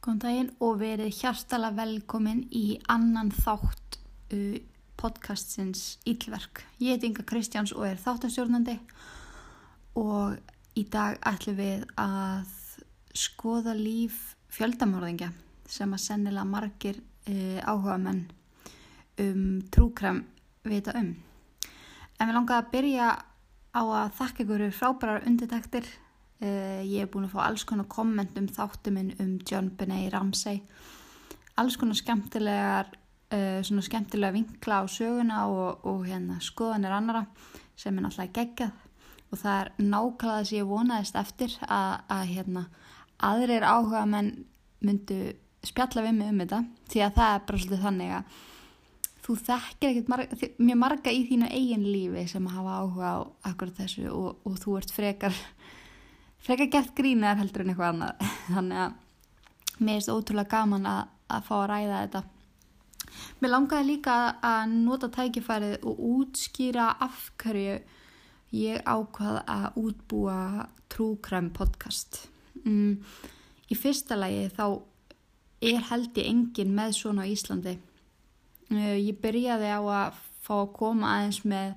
Góðan daginn og verið hjartala velkomin í annan þátt uh, podcastsins Ílverk. Ég heit Inga Kristjáns og er þáttastjórnandi og í dag ætlum við að skoða líf fjöldamörðingja sem að sennilega margir uh, áhuga menn um trúkram vita um. En við langaði að byrja á að þakka ykkur frábærar undirtæktir Uh, ég hef búin að fá alls konar komment um þáttu minn um John Benet Ramsey. Alls konar skemmtilegar uh, svona skemmtilega vinkla á söguna og, og hérna skoðanir annara sem er náttúrulega geggjað. Og það er nákvæmlega þess að ég vonaðist eftir að, að hérna aðrir áhuga menn myndu spjalla við mig um þetta því að það er bara svolítið þannig að þú þekkir ekkert marga, mjög marga í þínu eigin lífi sem hafa áhuga á akkurat þessu og, og þú ert frekar frekar gert grínar heldur en eitthvað annað. Þannig að mér er ótrúlega gaman að, að fá að ræða þetta. Mér langaði líka að nota tækifærið og útskýra af hverju ég ákvað að útbúa Trúkræm podcast. Mm, í fyrsta lagi þá er held ég engin með svona á Íslandi. Uh, ég byrjaði á að fá að koma aðeins með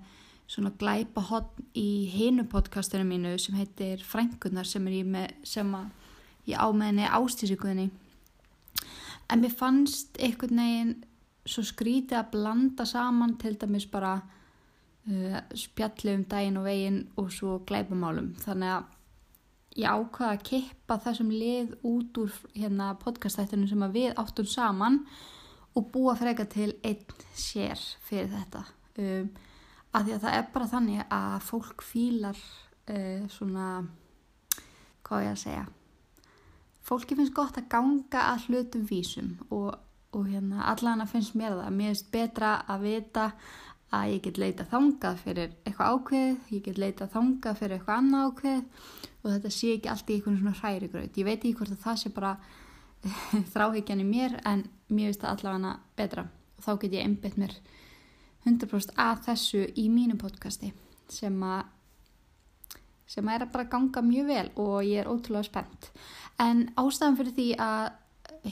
svona glæpa hotn í hinu podcastinu mínu sem heitir Frængunar sem með sem ég á með henni ástísikuðinni en mér fannst einhvern veginn svo skrítið að blanda saman til dæmis bara uh, spjalli um daginn og veginn og svo glæpamálum. Þannig að ég ákvaði að kippa þessum lið út úr hérna podcastættinu sem við áttum saman og búa freka til einn sér fyrir þetta. Um að því að það er bara þannig að fólk fílar uh, svona hvað ég að segja? Fólki finnst gott að ganga að hlutum vísum og, og hérna allan að finnst mér það. Mér finnst betra að vita að ég get leita þangað fyrir eitthvað ákveð ég get leita þangað fyrir eitthvað annað ákveð og þetta sé ekki allt í einhvern svona hræri gröð ég veit ekki hvort að það sé bara þráhyggjan í mér en mér finnst það allavega betra. Og þá get ég einbit mér 100% að þessu í mínu podcasti sem að sem að er að bara ganga mjög vel og ég er ótrúlega spennt. En ástæðan fyrir því að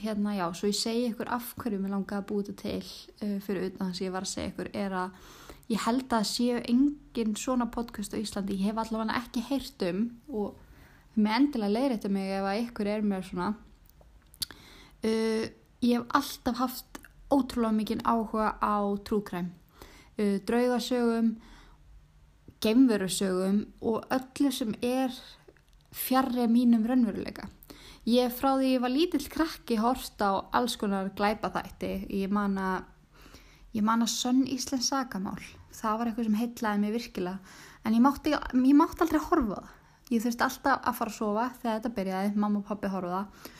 hérna já, svo ég segi ykkur af hverju mér langar að búta til uh, fyrir utan þess að ég var að segja ykkur er að ég held að séu engin svona podcast á Íslandi, ég hef allavega ekki heyrt um og með endilega leiðrættu mig ef að ykkur er með svona. Uh, ég hef alltaf haft ótrúlega mikið áhuga á trúkræm uh, draugasögum, gemverusögum og öllu sem er fjarrri mínum raunveruleika. Ég frá því ég var lítill krakki hórst á alls konar glæpa þætti. Ég man að, sönn Íslands sagamál. Það var eitthvað sem heitlaði mig virkilega. En ég mátti, ég mátti aldrei horfa það. Ég þurfti alltaf að fara að sofa þegar þetta byrjaði. Mamma og pappi horfa það.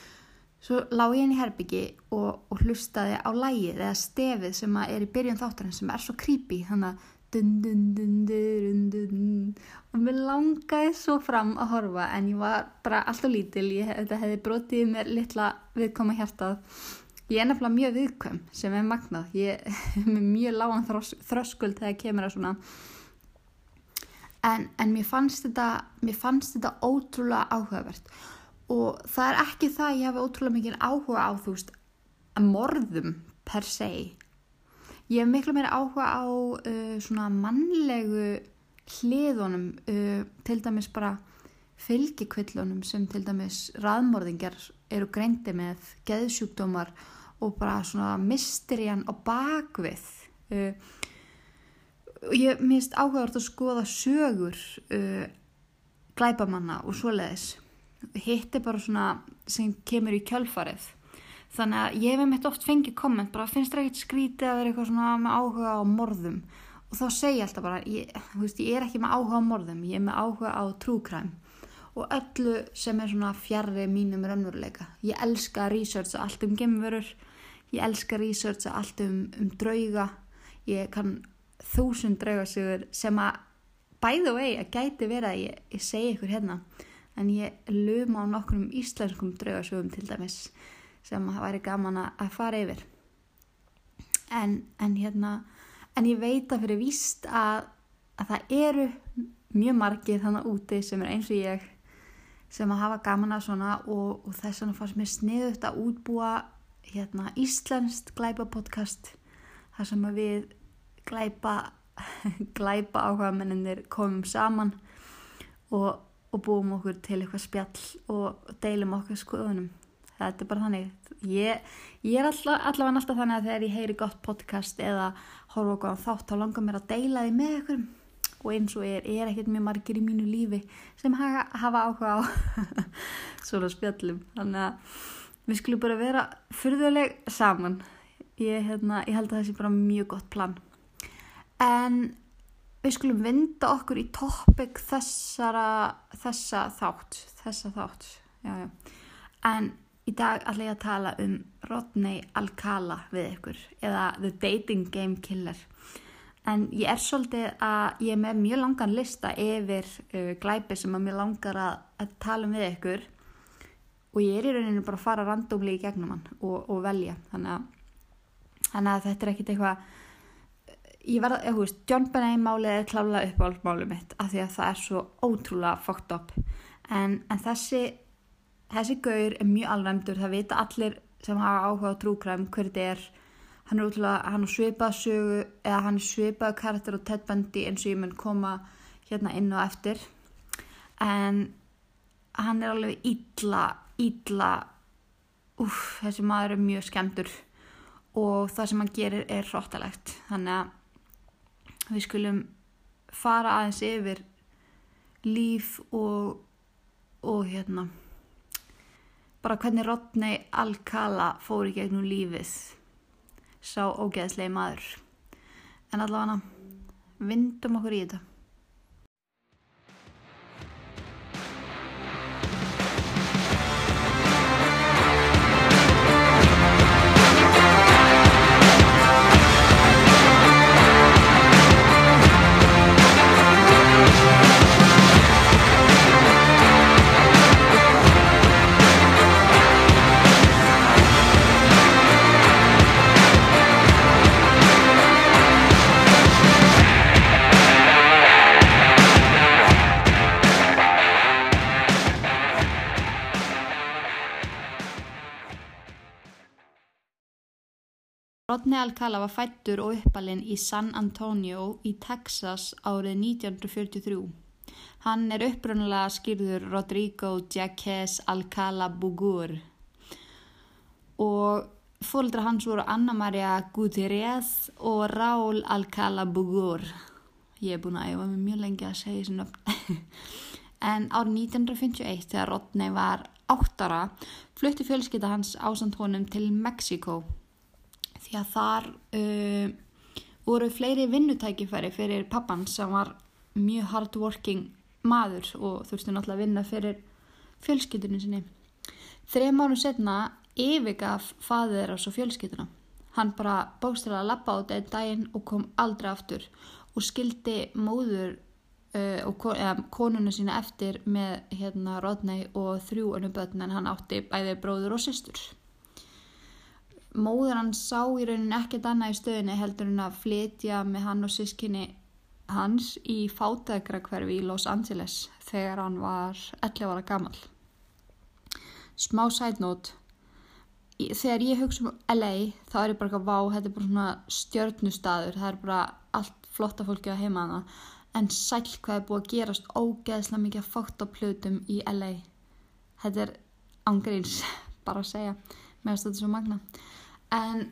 Svo lág ég inn í herbyggi og, og hlustaði á lægið eða stefið sem er í byrjun þáttarinn sem er svo creepy þannig að dun dun dun dun dun og mér langaði svo fram að horfa en ég var bara alltaf lítil, ég, þetta hefði brotið mér litla viðkoma hjartað. Ég er nefnilega mjög viðkvæm sem er magnað, ég er mjög lágan þrös, þröskuld þegar ég kemur að svona. En, en mér fannst þetta, mér fannst þetta ótrúlega áhugavert og það er ekki það að ég hafi ótrúlega mikið áhuga á þú veist að morðum per se. Ég hef miklu meira áhuga á uh, svona mannlegu hliðunum uh, til dæmis bara fylgikvillunum sem til dæmis raðmorðingar eru greindi með geðsjúkdómar og bara svona mysterían á bakvið. Uh, og ég minnst áhugaður að skoða sögur uh, glæbamanna og svoleiðis hitt er bara svona sem kemur í kjölfarið. Þannig að ég hef meitt oft fengið komment bara finnst það ekkert skrítið að vera eitthvað svona með áhuga á morðum? Og þá segja ég alltaf bara ég, veist, ég er ekki með áhuga á morðum ég er með áhuga á trúkræm og öllu sem er svona fjarrri mínum raunveruleika. Ég elska að researcha allt um gemverur ég elska að researcha allt um, um drauga. Ég kann þúsund draugasögur sem að bæðu vei að gæti vera að ég, ég segi ykkur hérna en ég luma á nokkrum íslenskum draugasögum til dæmis sem það væri gaman að fara yfir. En, en hérna en ég veit að fyrir víst að, að það eru mjög margir þannig úti sem er eins og ég sem að hafa gaman að svona og, og þess vegna fannst mér sniðut að útbúa hérna Íslenskt glæpa podcast þar sem að við glæpa glæpa áhuga menninir komum saman og, og búum okkur til eitthvað spjall og deilum okkur skoðunum. Þetta er bara þannig. Ég, ég er alltaf, allavega alltaf þannig að þegar ég heyri gott podcast eða horfa okkur á þátt þá langar mér að deila því með ykkur og eins og er, er ekkert mjög margir í mínu lífi sem hafa, hafa áhuga á svona spjallum. Þannig að við skulum bara vera fyrðuleg saman. Ég, hérna, ég held að það sé bara mjög gott plan. En við skulum vinda okkur í topic þessara þessa þátt þessa þátt. Já, já. en í dag ætla ég að tala um Rodney Alcala við ykkur eða The Dating Game Killer. En ég er svolítið að ég er með mjög langan lista yfir uh, glæpi sem að mér langar að, að tala um við ykkur. Og ég er í rauninu bara að fara randómli í gegnum hann og, og velja. Þannig að, þannig að þetta er ekkit eitthvað ég verða, ég veist, John Benet málið er klálega uppáhaldmálið mitt af því að það er svo ótrúlega fucked up. En, en þessi þessi gaur er mjög alvegmdur það vita allir sem hafa áhuga á trúkræm hvernig þetta er. Hann er útrúlega, hann er svipað sögu eða hann er svipað karakter og Ted Bundy eins og ég mun koma hérna inn og eftir. En hann er alveg ítla, ítla uff, þessi maður er mjög skemmtur. Og það sem hann gerir er hróttalegt þannig að við skulum fara aðeins yfir líf og og hérna bara hvernig Rodney Alcala fór í gegnum lífið. Sá ógeðslegi maður. En allavega vindum okkur í þetta Rodney Alcala var fættur og uppalinn í San Antonio í Texas árið 1943. Hann er upprunalega skýrður Rodrigo Jaques Alcala Bugur og fólkdra hans voru Anna Maria Gutierrez og Raúl Alcala Bugur. Ég er búin að æfa mig mjög lengi að segja þessu nöfn. en árið 1951 þegar Rodney var áttara flutti fjölskytta hans ásand honum til Mexiko því að þar uh, voru fleiri vinnutækifæri fyrir pappan sem var mjög hardworking maður og þurfti náttúrulega að vinna fyrir fjölskyldunum sinni. Þrejum árum setna yfirgaf faður þessu fjölskylduna. Hann bara bókstilega lappa á þetta daginn og kom aldrei aftur og skildi móður uh, og konuna sína eftir með hérna Rodney og þrjú önnu börn en hann átti bæði bróður og systur móður hann sá í rauninni ekkert annað í stöðinni heldur hann að flytja með hann og sískinni hans í fátækra hverfi í Los Angeles þegar hann var 11 ára gammal. Smá note, þegar ég hugsa um LA þá er ég bara ekki að vá, þetta er bara svona stjörnustadur, það er bara allt flotta fólki að heima hana en sæl hvað er búið að gerast ógeðslega mikið fótt á plötum í LA. Þetta er ángríns, bara að segja, meðan þetta er svo magna en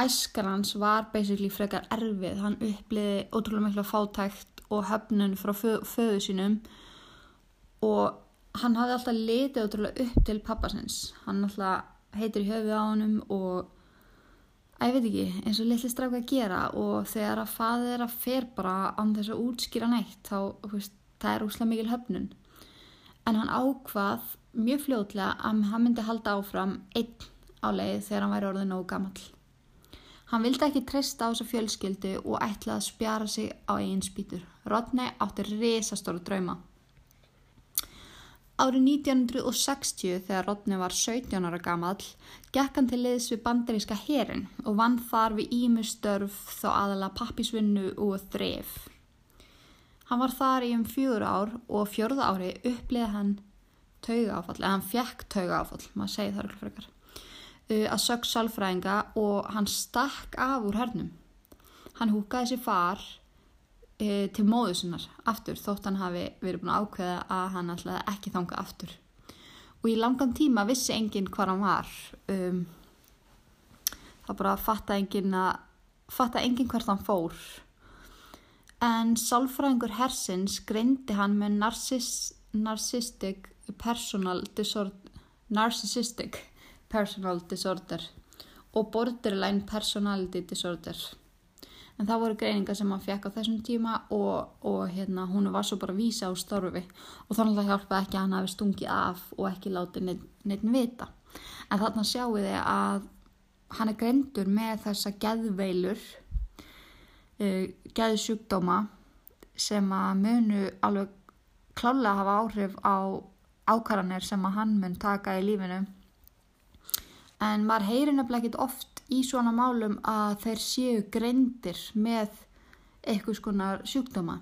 æskar hans var basically frekar erfið, hann uppliði ótrúlega miklu fátækt og höfnun frá föðu sínum og hann hafði alltaf litið ótrúlega upp til pappasins, hann alltaf heitir í höfuð á honum og ég veit ekki, eins og litli strafka að gera. Og þegar að faðið er að fer bara án þess að útskýra neitt þá, veist, það er úslega mikil höfnun. En hann ákvað mjög fljóðlega að hann myndi halda áfram einn á leið þegar hann væri orðið nógu gammal. Hann vildi ekki treysta á þessu fjölskyldu og ætlaði að spjara sig á eigin spýtur. Rodney átti risastóru drauma. Árið 1960 þegar Rodney var 17 ára gammal gekk hann til liðs við bandaríska herin og vann þar við ímustörf þá aðala pappisvinnu og þref. Hann var þar í um fjögur ár og fjörða ári uppliði hann tauga áfall, eða hann fekk tauga áfall, maður segi það ekki frekar, að sög salfræðinga og hann stakk af úr hernum. Hann húkaði sér far uh, til móðu sinnar aftur þótt hann hafi verið búin að ákveða að hann ætlaði ekki þanga aftur. Og í langan tíma vissi enginn hvað hann var. Um, það bara fatta enginn enginn hvert hann fór. En sálfræðingur hersins greindi hann með narciss, narcissistic, personal disorder, narcissistic personal disorder og borderline personality disorder. En það voru greiningar sem hann fekk á þessum tíma og, og hérna, hún var svo bara að vísa á storfi og þannig að hjálpa ekki að hann hafi stungið af og ekki látið neitt, neitt vita. En þarna sjáu þið að hann er greindur með þessa geðveilur uh, geðsjúkdóma sem að munu alveg klálega hafa áhrif á ákvarðanir sem að hann mun taka í lífinu en maður heyrir nefnilega ekkit oft í svona málum að þeir séu greindir með eitthvað skonar sjúkdóma.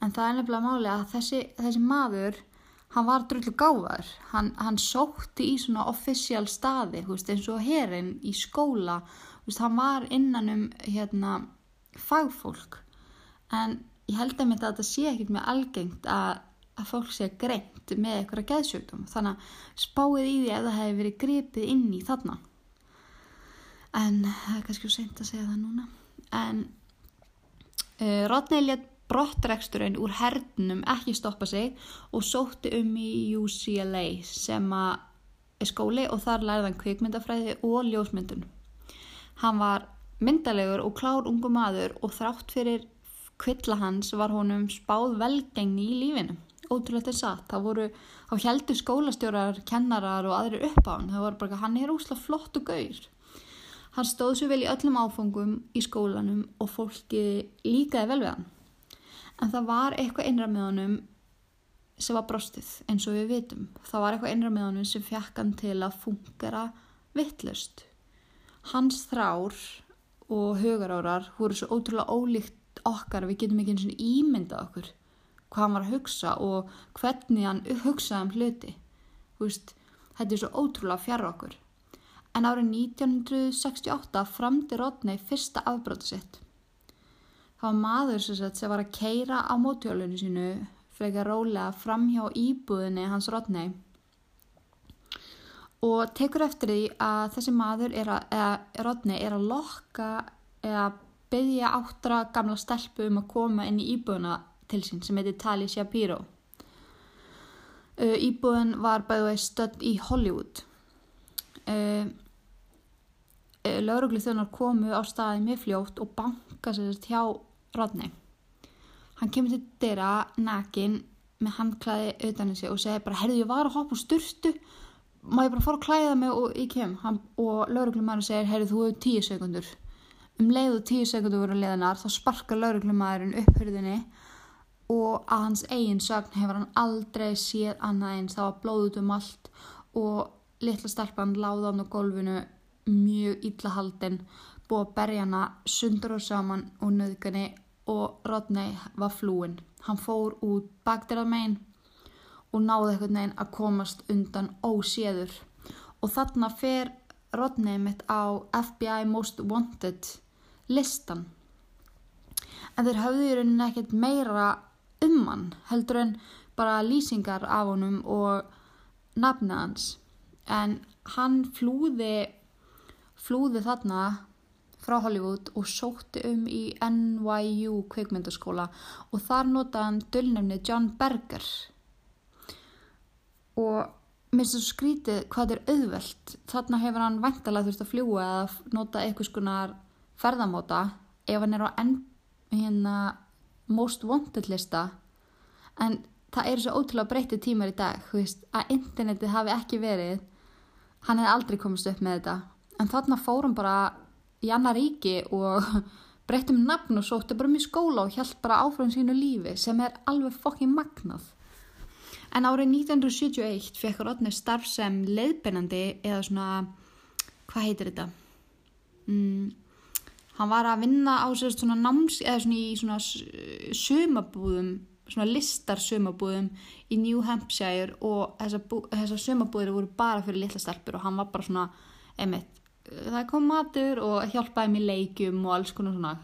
En það er nefnilega máli að þessi, þessi maður hann var drullu gáðar hann, hann sótti í svona official staði veist, eins og herinn í skóla. Veist, hann var innan um hérna, fagfólk. En ég held að þetta sé ekkert með algengt að, að fólk sé greint með eitthvað geðsjöktum þannig að spáið í því að það hefði verið gripið inn í þarna. En það er kannski sent að segja það núna. En uh, Rodney brottreksturinn úr hernum ekki stoppa sig og sótti um í UCLA sem að er skóli og þar lærði hann kvikmyndafræði og ljósmyndun. Hann var myndalegur og klár ungu maður og þrátt fyrir kvilla hans var honum spáð velgengni í lífinu. Ótrúlega er satt. Það voru, þá heldur skólastjórar, kennarar og aðri upp á hann. Það voru bara, hann er úslega flott og gaur. Hann stóð svo vel í öllum áfangum í skólanum og fólki líkaði vel við hann. En það var eitthvað einra með honum sem var brostið, eins og við vitum. Það var eitthvað einra með honum sem fekk hann til að fungera vittlust. Hans þrár og hugarárar voru svo ótrúlega ólíkt okkar við getum ekki eins og ímynda okkur hvað hann var að hugsa og hvernig hann hugsaði um hluti. Veist, þetta er svo ótrúlega fjara okkur. En árið 1968 framdi Rodney fyrsta afbróti sitt. Það var maður sagt, sem var að keira á mótjólunni sínu frekar rólega fram hjá íbúðinni hans Rodney. Og tekur eftir því að þessi maður er að, eða Rodney er að lokka eða byggja áttra gamla stelpu um að koma inn í íbúðuna til sín sem heiti Tali Shapiro. Uh, íbúðun var bæðið stödd í Hollywood. Uh, uh, Lauruglu þjónar komu á staði með fljótt og banka sérst hjá Rodney. Hann kemur til dyrra nakin með handklæði auðvitaðin sig og segi bara, herðu ég var að hoppa úr styrstu, má ég bara fara að klæða mig og ég kem. Hann, og lauruglumæður segir, herðu þú hefur tíu sekundur. Um leiðu tíu sekundur voru leðinar þá sparkar lauruglumæðurinn upp hurðinni og að hans eigin sögn hefur hann aldrei séð annað eins. Það var blóðut um allt og litla stelpann láða hann á gólfinu mjög illa haldinn, búið að berja hana sundur og saman og nöðgani og Rodney var flúin. Hann fór út baktirað megin og náði eitthvað neginn að komast undan óséður og þarna fer Rodney mitt á FBI Most Wanted listan. En þeir hafðu í rauninni ekkert meira um hann heldur en bara lýsingar af honum og nafna hans. En hann flúði, flúði þarna frá Hollywood og sótti um í NYU kveikmyndaskóla og þar notaði hann dölnefni John Berger og mér finnst það skrítið hvað er auðvelt þarna hefur hann væntalega þurft að fljúa eða nota eitthvað skonar ferðamóta ef hann er á en, hérna, most wanted lista en það eru svo ótrúlega breytið tímar í dag veist, að internetið hafi ekki verið hann hefði aldrei komist upp með þetta. En þarna fórum bara í annar ríki og breytum nafn og sótti bara mjög skóla og hjælt bara áfram sínu lífi sem er alveg fokkin magnað. En árið 1971 fekk Rodney starf sem leiðbennandi eða svona hvað heitir þetta? Mm, hann var að vinna á sér svona náms eða svona í svona sumabúðum svona listar sumabúðum í New Hampshire og þessar þessa sumabúðir voru bara fyrir litla stelpur og hann var bara svona, einmitt, það kom matur og hjálpaði mér leikjum og alls konar svona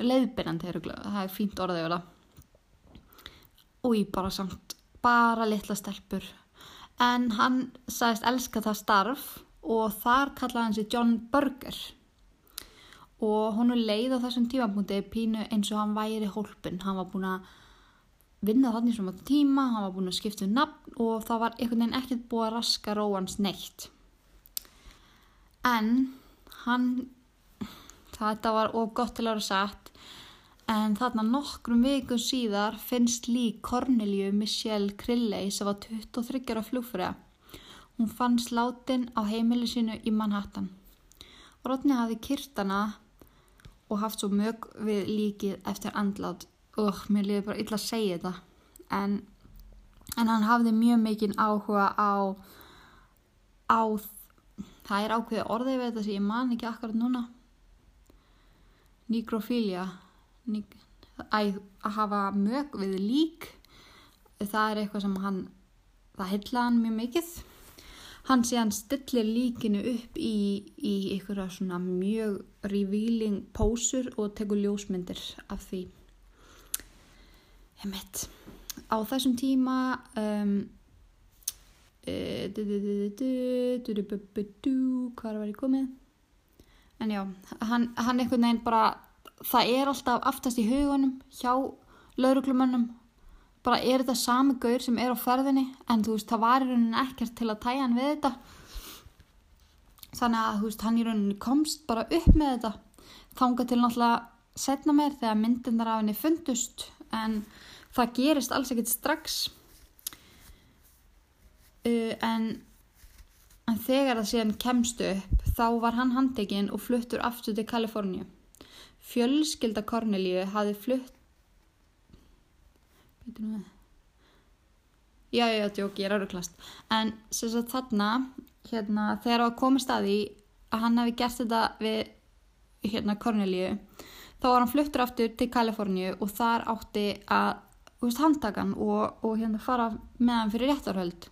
leiðbyrjandi, það er fínt orðið yfir það og ég bara samt, bara litla stelpur. En hann sagðist elska það starf og þar kallaði hann sér John Burger og honu leið á þessum tímapunkti pínu eins og hann væri hólpin hann var búin að vinna þannig sem átta tíma, hann var búin að skipta um nafn og það var einhvern veginn ekkert búið að raska róans neitt. En hann þetta var of gott til að vera satt en þarna nokkrum vikum síðar finnst lík Corneliu Michelle Krilley sem var 23 ára flugfræða hún fann sláttinn á heimili sinu í Manhattan. Rodney hafi kyrtana og haft svo mög við líkið eftir andlát. Og mér liði bara illa að segja þetta. En, en hann hafði mjög mikinn áhuga á á það er ákveði orðið við þetta sem ég man ekki akkurat núna. Nikrofília að hafa mög við lík það er eitthvað sem hann það heitlaði hann mjög mikið hann sé hann stillir líkinu upp í, í ykkur svona mjög revealing pósur og tekur ljósmyndir af því Emitt. á þessum tíma um, hvað var ég komið en já hann, hann einhvern veginn bara það er alltaf aftast í hugunum hjá lauruglumönnum bara er þetta sami gaur sem er á ferðinni en þú veist það var í rauninni ekkert til að tæja hann við þetta. Þannig að þú veist hann í rauninni komst bara upp með þetta. Þánga til náttúrulega setna mér þegar myndindar af henni fundust en það gerist alls ekkert strax. Uh, en, en þegar það síðan kemst upp þá var hann handekinn og fluttur aftur til Kaliforníu. Fjölskylda Cornelíu hafi flutt. Já, já, tjók, ég er áruklast. En sem sagt þarna, hérna, þegar það komist að því að hann hafi gert þetta við hérna Corneliu, þá var hann fluttur aftur til Kaliforníu og þar átti að, veist, handtakan og, og hérna fara með hann fyrir réttarhöld.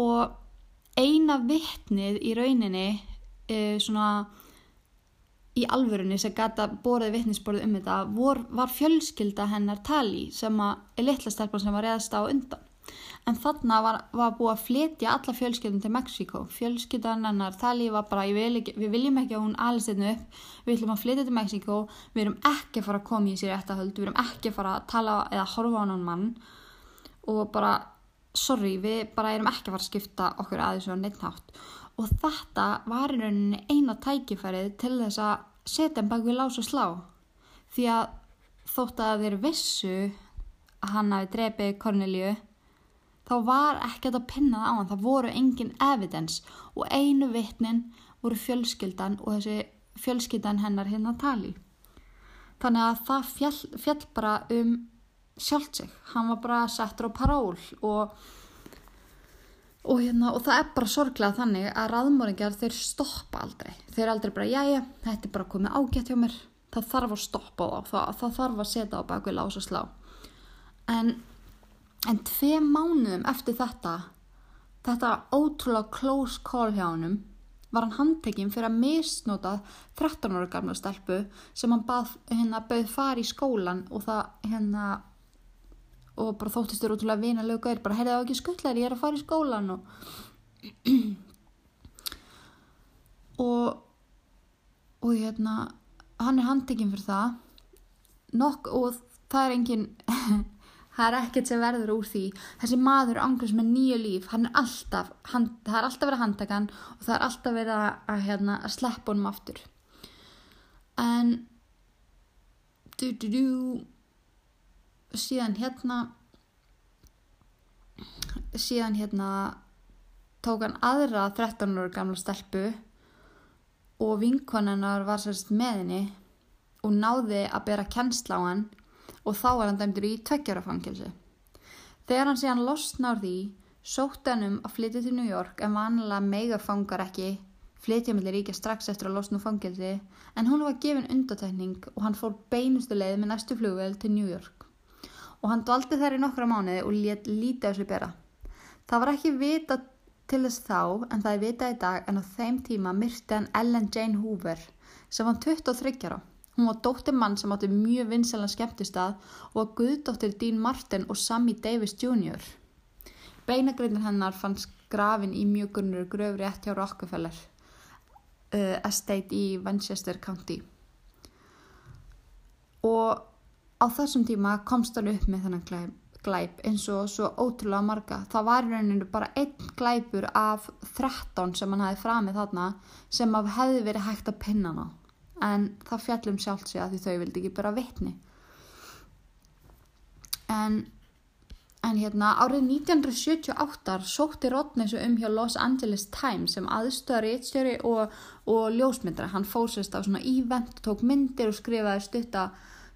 Og eina vittnið í rauninni, e, svona í alvörunni sem gata borðið vittnisborðið um þetta vor, var fjölskylda hennar Tali sem er litla stelpun sem var reðast á undan. En þarna var, var búið að flytja alla fjölskyldun til Mexiko fjölskyldan hennar Tali var bara vil ekki, við viljum ekki að hún alveg setja upp. Við viljum að flytja til Mexiko við erum ekki að fara að koma í sér réttahöld við erum ekki að fara að tala eða horfa á hann mann. Og bara sorry, við bara erum ekki að fara að skipta okkur aðeins og neitt nátt og þetta var í rauninni eina tækifærið til þess að setja hann bak við lás og slá. Því að þótt að þeir vissu að hann hafi drefið Corneliu þá var ekkert að pinna það á hann. Það voru engin evidence. Og einu vittnin voru fjölskyldan og þessi fjölskyldan hennar hérna tali. Þannig að það fjall, fjall bara um sjálft sig. Hann var bara settur á paról og og, hérna, og það er bara sorglega þannig að raðmóringjar þeir stoppa aldrei. Þeir er aldrei bara, já já, þetta er bara komið ágætt hjá mér. Það þarf að stoppa þá. Það, það þarf að setja á bakvið lás og slá. En en tvei mánuðum eftir þetta þetta ótrúlega close call hjá hannum var hann handtekinn fyrir að misnota 13 ára gamla stelpu sem hann bað, hérna, bauð fari í skólan og það hérna og bara þóttist þér útrúlega vinalög gæri bara heyrði það ekki skullar, ég er að fara í skólan og og og hérna hann er handekinn fyrir það. Nok, og það er engin það er ekkert sem verður úr því. Þessi maður angurs með nýju líf. Hann er alltaf, hann, það er alltaf verið að handtaka hann og það er alltaf verið að, að, hérna, að sleppa honum aftur. En du du du síðan hérna síðan hérna tók hann aðra 13 ára gamla stelpu og vinkonennar var sérst með henni og náði að bera kennsla á hann og þá var hann dæmdur í tveggjárafangilsi. Þegar hann síðan losnar því sótt hann um að flytja til New York en vanlega megafangar ekki flytja mellir ríkja strax eftir að losna úr fangelsi en hún var gefin undatækning og hann fór beinustu leið með næstu flugvel til New York og hann dvaldi þær í nokkra mánuði og lét lítið á sig bera. Það var ekki vita til þess þá en það er vita í dag en á þeim tíma myrti hann Ellen Jane Hoover sem var 23 ára. Hún var dóttir mann sem átti mjög vinselan skemmtistað og var guðdóttir Dean Martin og Sammy Davis Jr. Beinagrindin hennar fannst grafin í mjög gunnur gröfri ett hjá Rockefeller uh, Estate í Winchester County. Og á þessum tíma komst hann upp með þennan glæp, glæp eins og svo ótrúlega marga. Það var í rauninu bara einn glæpur af 13 sem hann hafi framið þarna sem hefði verið hægt að pinna hann á. En það fjallum sjálft sig að því þau vildi ekki bara vitni. En En hérna árið 1978 sótti Rodney svo um hjá Los Angeles Times sem aðstöðar réttstjóri og, og ljósmyndara. Hann fórsist á svona ívent, tók myndir og skrifaði stutta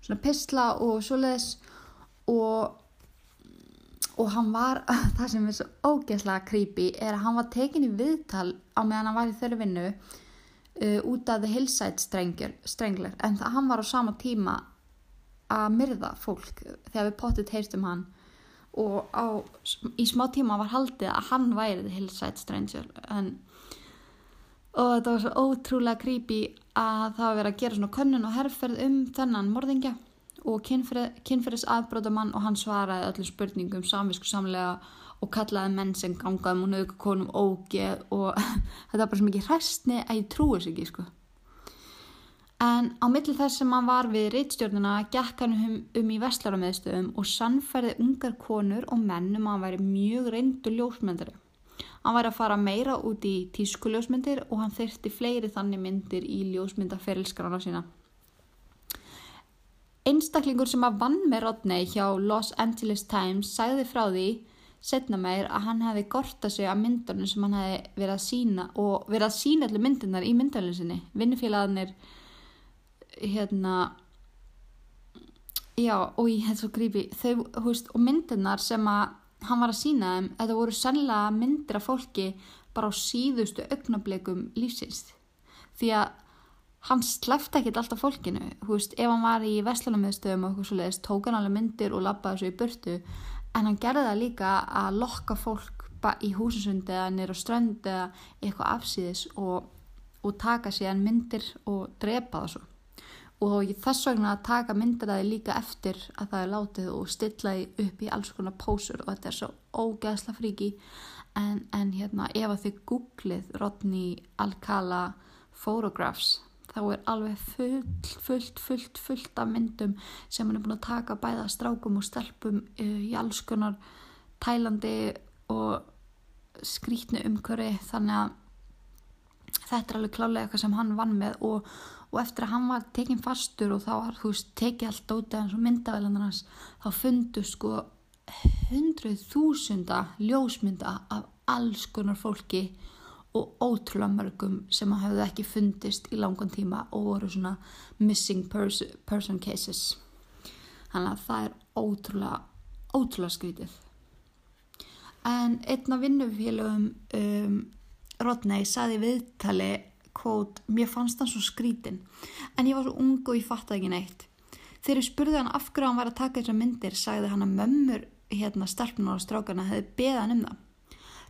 svona pisla og svoleiðis. Og, og hann var, það sem er svo ógeðslega creepy er að hann var tekin í viðtal á meðan hann var í þeirri vinnu uh, út af The Hillside Strangler. En það hann var á sama tíma að myrða fólk þegar við potið heistum hann. Og á, í smá tíma var haldið að hann væri the hillside stranger. En, og þetta var svo ótrúlega creepy að það var verið að gera svona könnun og herrferð um þennan morðingja og kynferðis aðbrótamann og hann svaraði öllum spurningum samvisku samlega og kallaði menn sem gangaði múnu auka konum ógeð og þetta var bara svo mikið hræstni að ég trúi þessu ekki sko En á milli þess sem hann var við reittstjórnuna gekk hann um, um í vestlaramöðstöðum og sannferði ungar konur og mennum að hann væri mjög reyndur ljósmyndari. Hann væri að fara meira út í tískuljósmyndir og hann þyrti fleiri þannig myndir í ljósmyndaferilskrana sína. Einstaklingur sem að vann með Rodney hjá Los Angeles Times sagði frá því setna meir að hann hefði gortað sig að myndunum sem hann hefði verið að sína og verið að sína allir myndunar í myndalins vinnufélagarnir hérna já og ég hef svo grípi þau, hú veist, og myndirnar sem að hann var að sína þeim, þetta voru sannlega myndir af fólki bara á síðustu augnablikum lífsins. Því að hann slefti ekkert alltaf fólkinu, veist, ef hann var í vestlunarmiðstöðum og eitthvað svo leiðist tók hann alveg myndir og lappaði svo í burtu en hann gerði það líka að lokka fólk í húsinsundi eða nýra strönd eða eitthvað afsýðis og, og taka síðan myndir og drepa það svo og þess vegna að taka myndiræði líka eftir að það er látið og stilla því upp í alls konar pósur og þetta er svo ógeðsla fríki en, en hérna ef að þið googlið Rodney Alcala photographs þá er alveg fullt, fullt, fullt, fullt af myndum sem hann er búin að taka bæða strákum og stelpum uh, í alls konar tælandi og skrítnu umköri þannig að þetta er alveg klálega eitthvað sem hann vann með og og eftir að hann var tekinn fastur og þá var þú veist tekið allt út eða myndavælandur hans þá fundu sko hundruð þúsunda ljósmynda af alls konar fólki og ótrúlega mörgum sem hafði ekki fundist í langan tíma og voru svona missing pers person cases. Þannig að það er ótrúlega ótrúlega skrítið. En einna vinnufélögum um, Rodney saði viðtali kvót, mér fannst hann svo skrítin en ég var svo ung og ég fattaði ekki neitt. Þegar ég spurði hann af hverju hann var að taka þessar myndir sagði hann að mömmur hérna stelpunar og strákana hefði beðan um það.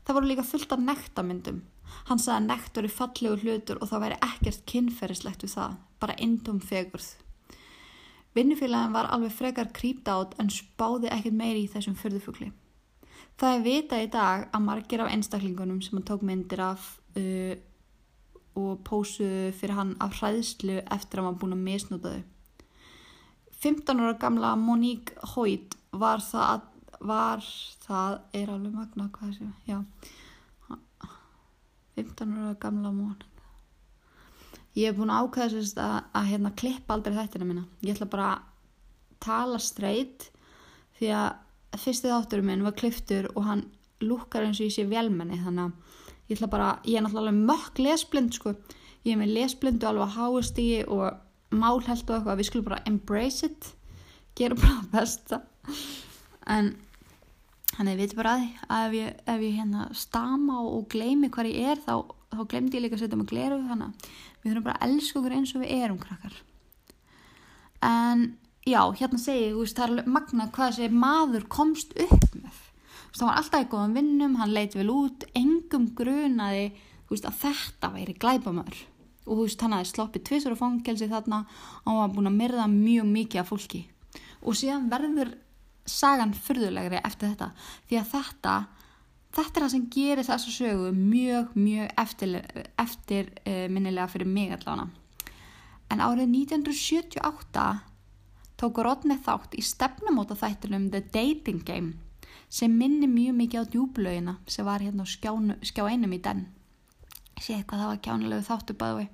Það voru líka fullt af nektamyndum hann sagði að nekt voru fallegu hlutur og það væri ekkert kynferðislegt við það bara indum fegurð. Vinnufélagin var alveg frekar krýpt átt en spáði ekkert meiri í þessum förðufugli það er vita í dag að margir af einstaklingunum sem hann tók myndir af uh, og pósuðu fyrir hann af hræðslu eftir að var búin að misnúta þau. 15 ára gamla Monique Hoyt var það, var það, er alveg magna hvað sé, já, 15 ára gamla Monique. Ég hef búin að ákvæða sérst að, að hérna klippa aldrei þættina mína. Ég ætla bara að tala streyt því að fyrsti þátturum minn var kliftur og hann lúkar eins og ég sé velmenni þannig að ég ætla bara, ég er náttúrulega mökk lesblind sko, ég er með lesblindu alveg háast í og málhelt og eitthvað, við skulum bara embrace it. Gera bara besta. En að ég veit bara að því að ef ég, ef ég hérna stama og, og gleimi hvað ég er þá, þá glemdi ég líka að setja með gleru þannig við þurfum bara að elska okkur eins og við erum krakkar. En já, hérna segi ég það er magna hvað þessi maður komst upp með það var alltaf í góðan vinnum, hann leiti vel út engum grunaði veist, að þetta væri glæbamör og veist, hann hafi sloppið tvisur og fangelsi þarna og hann var búin að myrða mjög mikið af fólki. Og síðan verður sagan fyrðulegri eftir þetta því að þetta þetta er það sem gerir þessu sögu mjög, mjög eftir, eftir uh, fyrir mig allavega. En árið 1978 tók Rodney þátt í stefnumóta þættunum The Dating Game sem minni mjög mikið á djúblöginna sem var hérna á skjánu, skjá einum í den. Sé eitthvað það var kjánulegu þáttu bæði.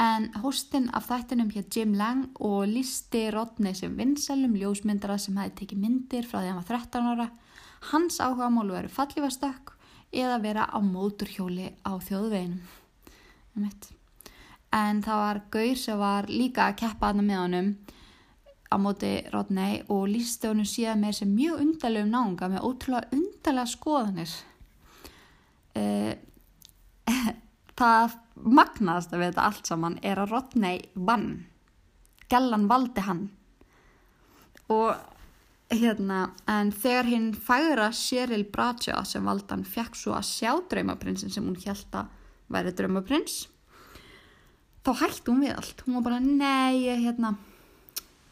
En hóstinn af þættunum hér Jim Lang og listi Rodney sem vinsalum ljósmyndara sem hefði tekið myndir frá því hann var 13 ára Hans áhugamál veru fallífastökk eða vera á móturhjóli á þjóðveginum. En það var Gaur sem var líka að keppa aðna með honum á móti Rodney og lísti honum síðan með sem mjög undarlegum náunga með ótrúlega undarlega skoðanir. Uh, það magnaðast að við þetta allt saman er að Rodney vann. Gellan valdi hann og Hérna, en þegar hinn færa Cheryl Bradshaw sem valdan fekk svo að sjá draumaprinsin sem hún held að væri draumaprins þá hætti hún við allt hún var bara nei, hérna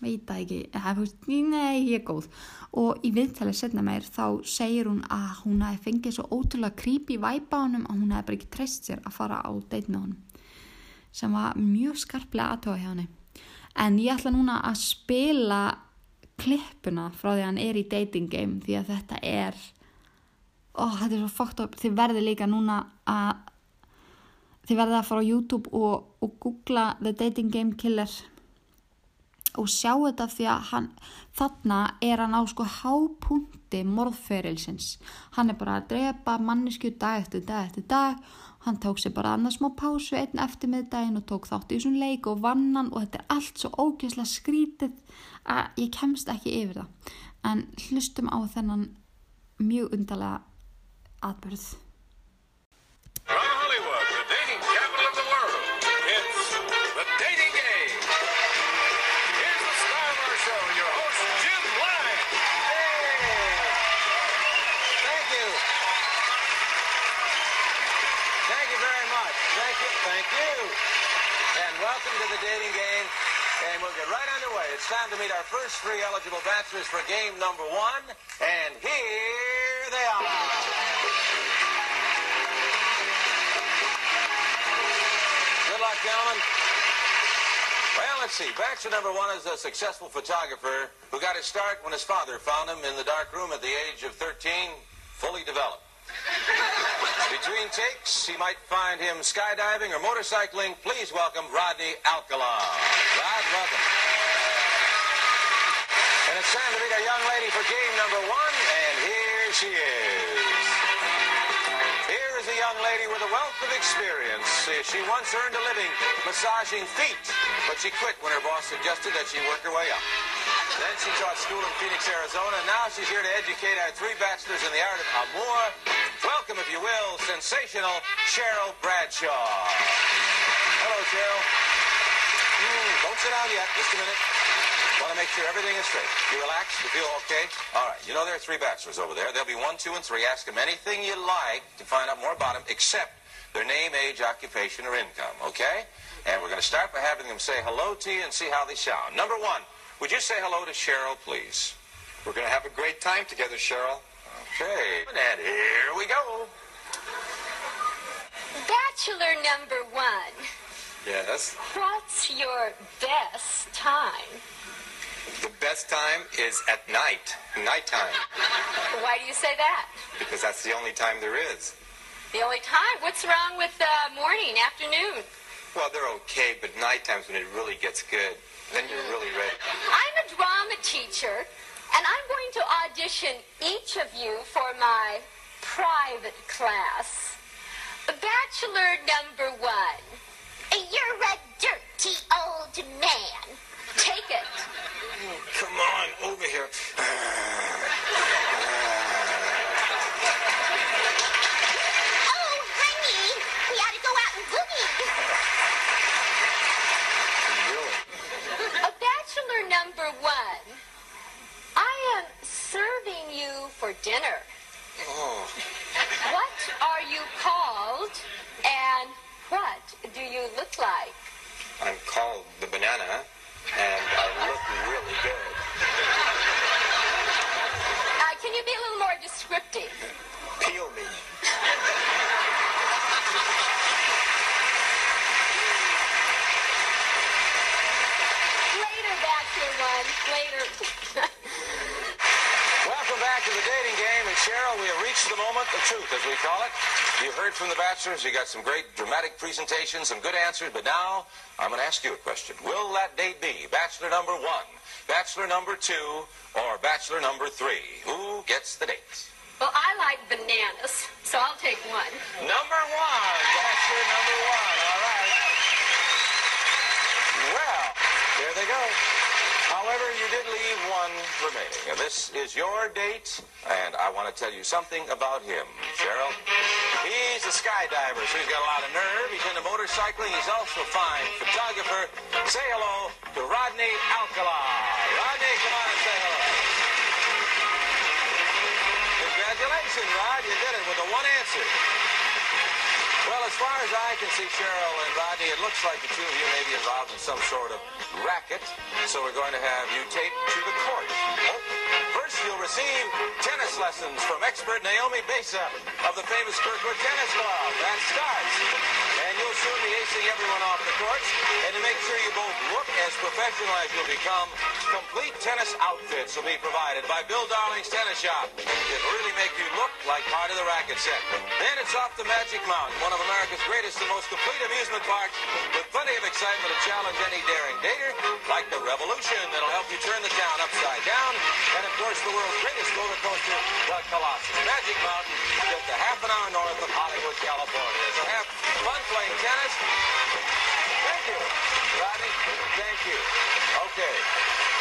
veit það ekki, eða, nei, ég er góð. Og í viðtælið setna meir þá segir hún að hún hefði fengið svo ótrúlega creepy væpa á honum að hún hefði bara ekki treyst sér að fara á deit með honum sem var mjög skarplega aðtóða hjá henni. En ég ætla núna að spila klippuna frá því að hann er í dating game því að þetta er ó, þetta er svo fókt upp þið verður líka núna að þið verður að fara á YouTube og, og googla The Dating Game Killer og sjá þetta því að hann, þarna er hann á sko hápunkti morðferilsins. Hann er bara að drepa mannisku dag eftir dag eftir dag. Hann tók sér bara annars smá pásu einn eftir miðdægin og tók þátt í þessum leik og vannan og þetta er allt svo ógeðslega skrítið að ég kemst ekki yfir það. En hlustum á þennan mjög undarlega atbyrð time to meet our first three eligible bachelors for game number one. And here they are. Good luck, gentlemen. Well, let's see. Bachelor number one is a successful photographer who got his start when his father found him in the dark room at the age of 13, fully developed. Between takes, he might find him skydiving or motorcycling. Please welcome Rodney Alcala. Rod, welcome. And it's time to meet our young lady for game number one, and here she is. Here is a young lady with a wealth of experience. She once earned a living massaging feet, but she quit when her boss suggested that she work her way up. Then she taught school in Phoenix, Arizona, now she's here to educate our three bachelors in the art of amour. Welcome, if you will, sensational Cheryl Bradshaw. Hello, Cheryl. Mm, don't sit down yet. Just a minute. Want to make sure everything is straight. You relax? You feel okay? All right. You know there are three bachelors over there. There'll be one, two, and three. Ask them anything you like to find out more about them, except their name, age, occupation, or income, okay? And we're going to start by having them say hello to you and see how they sound. Number one, would you say hello to Cheryl, please? We're going to have a great time together, Cheryl. Okay. And here we go. Bachelor number one. Yes. What's your best time? The best time is at night, nighttime, Why do you say that? because that's the only time there is. The only time? What's wrong with uh, morning, afternoon? Well, they're okay, but nighttime's when it really gets good. Then you're really ready. I'm a drama teacher, and I'm going to audition each of you for my private class. Bachelor number one. You're a dirty old man. Take it. Come on, over here. oh, honey, we to go out and boogie. A bachelor number one for dinner. Oh. What are you called and what do you look like? I'm called the banana and I look really good. Uh, can you be a little more descriptive? Peel me. Later, that's your one. Later. Welcome back to the dating game, and Cheryl, we have reached the moment of truth, as we call it. You heard from the bachelors. You got some great dramatic presentations, some good answers, but now I'm going to ask you a question. Will that date be bachelor number one, bachelor number two, or bachelor number three? Who gets the date? well, I like bananas, so I'll take one. Number one, bachelor number one. All right. Well, there they go. However, you did leave one remaining. And this is your date, and I want to tell you something about him, Cheryl. He's a skydiver, so he's got a lot of nerve. He's into motorcycling. He's also a fine photographer. Say hello to Rodney Alcala. Rodney, come on and say hello. Congratulations, Rod. You did it with the one answer. Well, as far as I can see, Cheryl and Rodney, it looks like the two of you may be involved in some sort of racket. So we're going to have you taped to the court. Oh, first, you'll receive tennis lessons from expert Naomi Besa of the famous Kirkwood Tennis Club. That starts. You'll soon be acing everyone off the courts. And to make sure you both look as professional as you'll become, complete tennis outfits will be provided by Bill Darling's Tennis Shop. It'll really make you look like part of the racket set. Then it's off to Magic Mountain, one of America's greatest and most complete amusement parks with plenty of excitement to challenge any daring dater, like the Revolution that'll help you turn the town upside down, and of course the world's greatest roller coaster, the Colossus. Magic Mountain, just a half an hour north of Hollywood, California. So have fun playing tennis. Thank you, Rodney. Thank you. Okay.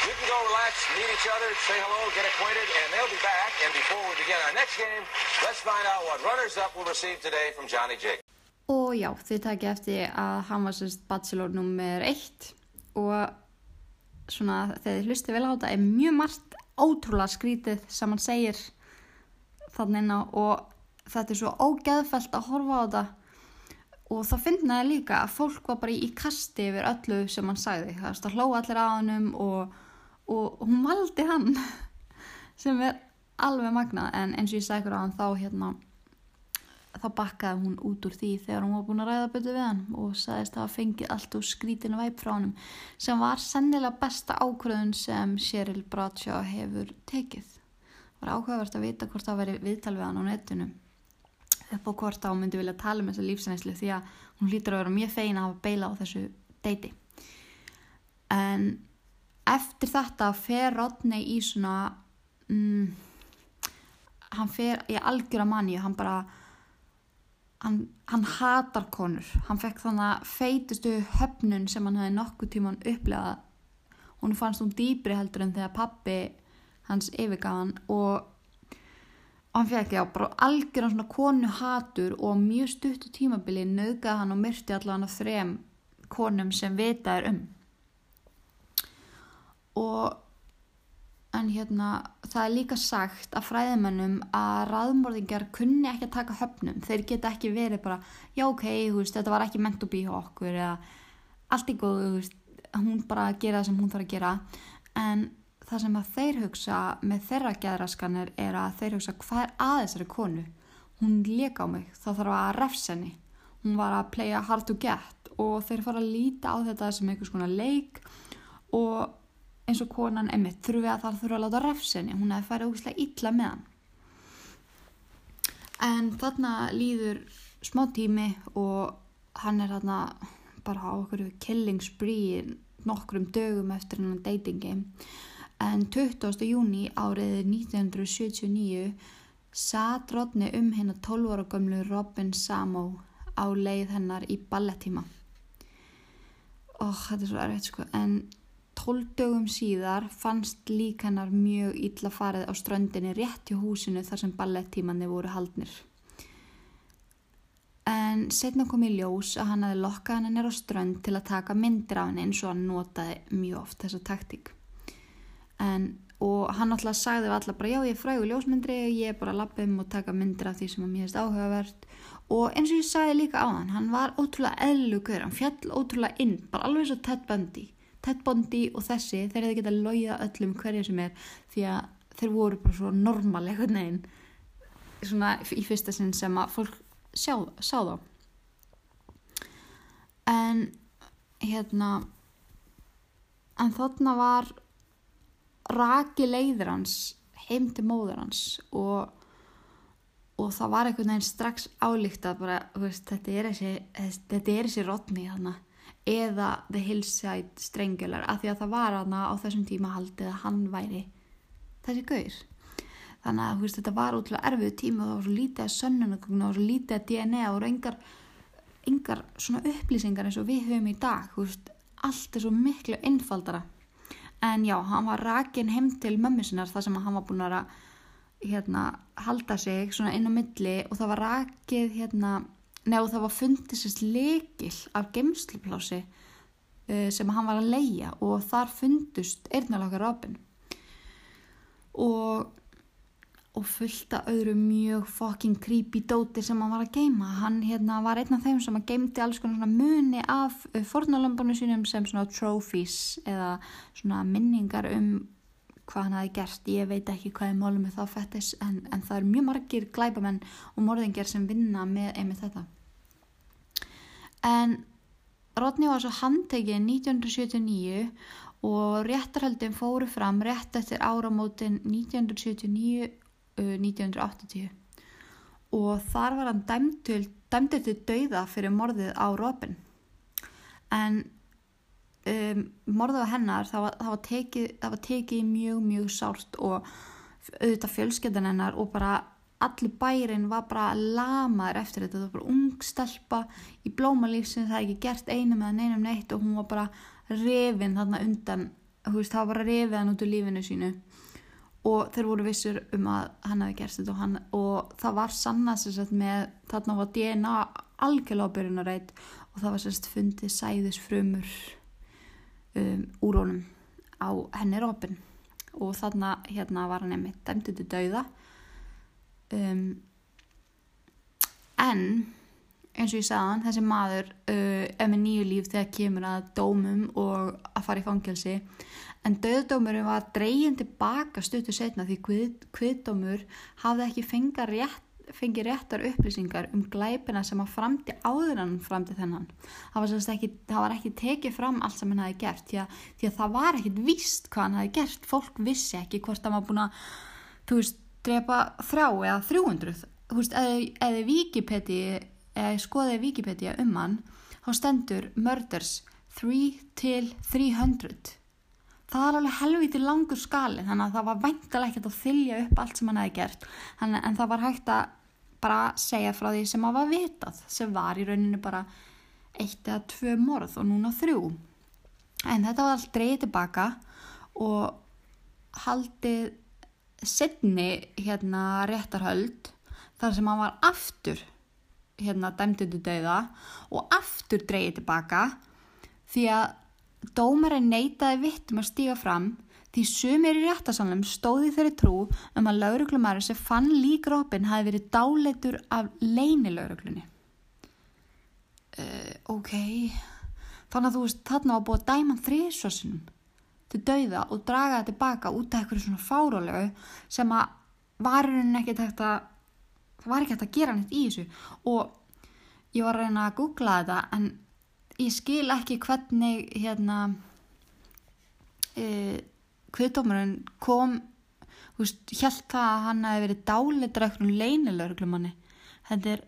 You can go relax, meet each other, say hello, get acquainted, and they'll be back. And before we begin our next game, let's find out what runners-up will receive today from Johnny Jake. Og já, þið takki eftir að hann var sérst bachelor nummer eitt og svona þegar þið hlustið vel á þetta er mjög margt ótrúlega skrítið sem hann segir þannig inn á og þetta er svo ógeðfælt að horfa á þetta og það finnaði líka að fólk var bara í kasti yfir öllu sem hann sagði. Það að hlóa allir á hannum og, og hún valdi hann sem er alveg magnað. En eins og ég sagði ykkur á hann þá hérna þá bakkaði hún út úr því þegar hún var búin að ræða betur við hann og sagðist að hafa fengið allt úr skrítinu væp frá honum sem var sennilega besta ákvörðun sem Cheryl Bradshaw hefur tekið. Það var áhugavert að vita hvort það veri viðtal við hann á netinu upp á hvort þá myndi vilja tala um þessa lífsænislu því að hún hlýtur að vera mjög feina að hafa beila á þessu deiti. En eftir þetta fer Rodney í svona mm, hann fer í algjöra manni hann bara hann, hann hatar konur hann fekk þannig að feitustu höfnun sem hann hefði nokkuð tíman upplegað hún fannst hún dýbri heldur en þegar pappi hans yfirgaf hann og, og hann fekk já bara algjörðan svona konu hatur og mjög stuttu tímabili nöðgað hann og myrti allan að þrem konum sem vita er um. Og en hérna það er líka sagt að fræðimennum að raðmörðingar kunni ekki að taka höfnum. Þeir geta ekki verið bara já ok, veist, þetta var ekki ment að býja okkur eða allt í góðu hún bara gera það sem hún þarf að gera. En það sem að þeir hugsa með þeirra geðraskanir er að þeir hugsa hvað er að þessari konu? Hún leka á mig, þá þarf að refs henni. Hún var að playa hard to get og þeir fara að líta á þetta sem einhvers konar leik og eins og konan emitt þurfi að það þurfi að láta refsinni hún hefði færið ógislega illa með hann. En þarna líður smá tími og hann er þarna bara á okkur killing spree nokkrum dögum eftir hennan dating game en 20. júni árið 1979 satt Rodney um hennar 12 ára gömlu Robin Samo á leið hennar í ballettíma og þetta er svo erfitt sko en 12 dögum síðar fannst lík hennar mjög illa farið á ströndinni rétt hjá húsinu þar sem ballettímanni voru haldnir. En setna kom í ljós að hann hefði lokkað hann nýra á strönd til að taka myndir af henni eins og hann notaði mjög oft þessa taktík. En, og hann alltaf sagði alla bara já ég er frægur ljósmyndri, ég er bara að lappa um og taka myndir af því sem mér hefist áhugavert. Og eins og ég sagði líka á hann hann var ótrúlega eðlugur, hann fjall ótrúlega inn, bara alveg svo Ted Bundy. Ted Bundy og þessi þeir hefði getað loja öllum hverju sem er því að þeir voru bara svo normal eitthvað neginn svona í fyrsta sinn sem að fólk sjá, sá þá. En hérna en þarna var raki leiður hans heim til móður hans og, og það var einhvern veginn strax álíkt að bara, veist, þetta er þessi, þessi rotni þarna. Eða The Hillside Strangler af því að það var hana á þessum tíma haldið að hann væri þessi gaur. Þannig að veist, þetta var útrúlega erfið tíma og það var svo lítið að sönnunagögn og svo lítið að DNA og engar, engar svona upplýsingar eins og við höfum í dag veist, allt er svo miklu einfaldara en já, hann var rakin heim til mömmu sinnar þar sem hann var búin að hérna, halda sig svona inn á milli og það var rakið hérna, neðu það var fundið sérst lekil af gemsluplási uh, sem hann var að leia og þar fundust eirnalaka rápin og og fullt af öðru mjög fucking creepy dóti sem hann var að geima hann hérna var einn af þeim sem að geimti alls konar muni af uh, fornalömbunum sínum sem svona trophies eða svona minningar um hvað hann hafi gert, ég veit ekki hvað er málum með þá fættis en, en það er mjög margir glæbamenn og morðingjar sem vinna með einmitt þetta. En Rodney var svo handtekið 1979 og réttarhaldin fóru fram rétt eftir áramótin 1979 1980 og þar var hann dæmdur til dauða fyrir morðið á Robin. En um, morðið á hennar það var, það, var tekið, það var tekið mjög mjög sárt og auðvitað fjölskyldan hennar og bara allir bærin var bara lamaður eftir þetta, það var bara ung stelpa í blómalífsins, það er ekki gert einum eða neinum neitt og hún var bara revin þarna undan, þú veist, það var bara revið hann út úr lífinu sínu og þeir voru vissur um að hann hefði gerst þetta og, hann, og það var sannast með þarna var DNA algjörlega á byrjunarreit og það var sérst fundið sæðisfrumur um, úr honum á henni Robin. Og þarna hérna var hann einmitt dæmtið til dauða. Um, en eins og ég sagðan þessi maður uh, er með nýju líf þegar kemur að dómum og að fara í fangelsi en döðdómurinn var dreyin tilbaka stuttu setna því kviðdómur hafði ekki fengið rétt, fengi réttar upplýsingar um glæpina sem að framti áður en framti þennan. Það var, ekki, það var ekki tekið fram allt sem hann hafi gert því að, því að það var ekkit víst hvað hann hafi gert. Fólk vissi ekki hvort hann var búin að þú veist, drepa þrjá eða þrjúundruð þú veist, eða Wikipedia eða skoðið Wikipedia um hann þá stendur murders 3 til 300 það er alveg helviti langur skali þannig að það var væntalega ekkert að þylja upp allt sem hann hefði gert. Þannig, en það var hægt að bara segja frá því sem hann var vitað sem var í rauninu bara eitt eða tvö morð og núna þrjú. En þetta var allt dreyið tilbaka og haldið setni hérna réttarhöld þar sem hann var aftur hérna dæmduðu dauða og aftur dreyið tilbaka því að dómarinn neytaði vittum að stíga fram því sumir í réttasalunum stóði þeirri trú um að lauruglumari sem fann lík Robin hafi verið dáleitur af leinilauruglunni. Uh, ok, þannig að þú veist þarna búið að dæma þrísvarsinum til dauða og draga það tilbaka út af eitthvað svona fárálegu sem að varurinn ekki þetta það var ekki hægt að gera neitt í þessu og ég var að reyna að googla þetta en ég skil ekki hvernig hérna uh, kviðdómarinn kom held það að hann hefði verið dálitur eitthvað leynilörglumanni þetta er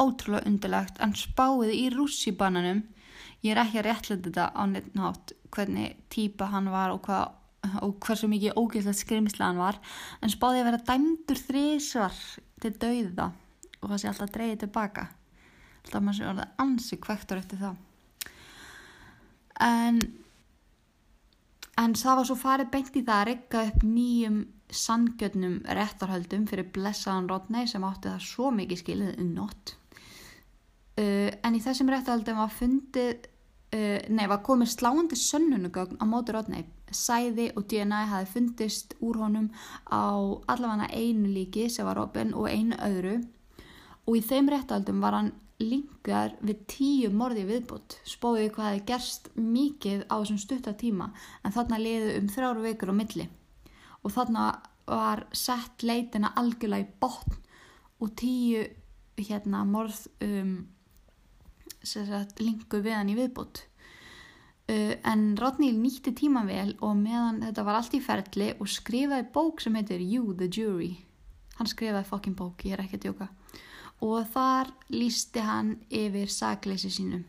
ótrúlega undilegt en spáið í rússibananum ég er ekki að réttlega þetta á neitt nátt hvernig típa hann var og, hva, og hversu mikið ógeðslega skrimsla hann var en spáði að vera dæmdur þrísvar til dauða og það sé alltaf dreyið tilbaka alltaf maður sé orðið ansi kvektur eftir það en en það var svo farið beint í það að regga upp nýjum sangjötnum réttarhöldum fyrir blessaðan Rodney sem átti það svo mikið skilið um nótt. Uh, en í þessum réttarhöldum var fundið uh, nei, var komið sláandi sönnunugögn á móti Rodney. Sæði og DNA hafi fundist úr honum á allavega einu líki sem var Robin og einu öðru. Og í þeim réttaldum var hann lingar við tíu morði viðbútt spóðið hvað hefði gerst mikið á þessum stutta tíma en þarna liðu um þrjáru vikur á milli. Og þarna var sett leitina algjörlega í botn og tíu hérna morð um, sem sagt, lingu við hann í viðbútt uh, en Rodney nýtti tíma vel og meðan þetta var allt í ferli og skrifaði bók sem heitir You the Jury. Hann skrifaði fokkin bók, ég er ekki að djóka og þar lísti hann yfir sagleysi sínum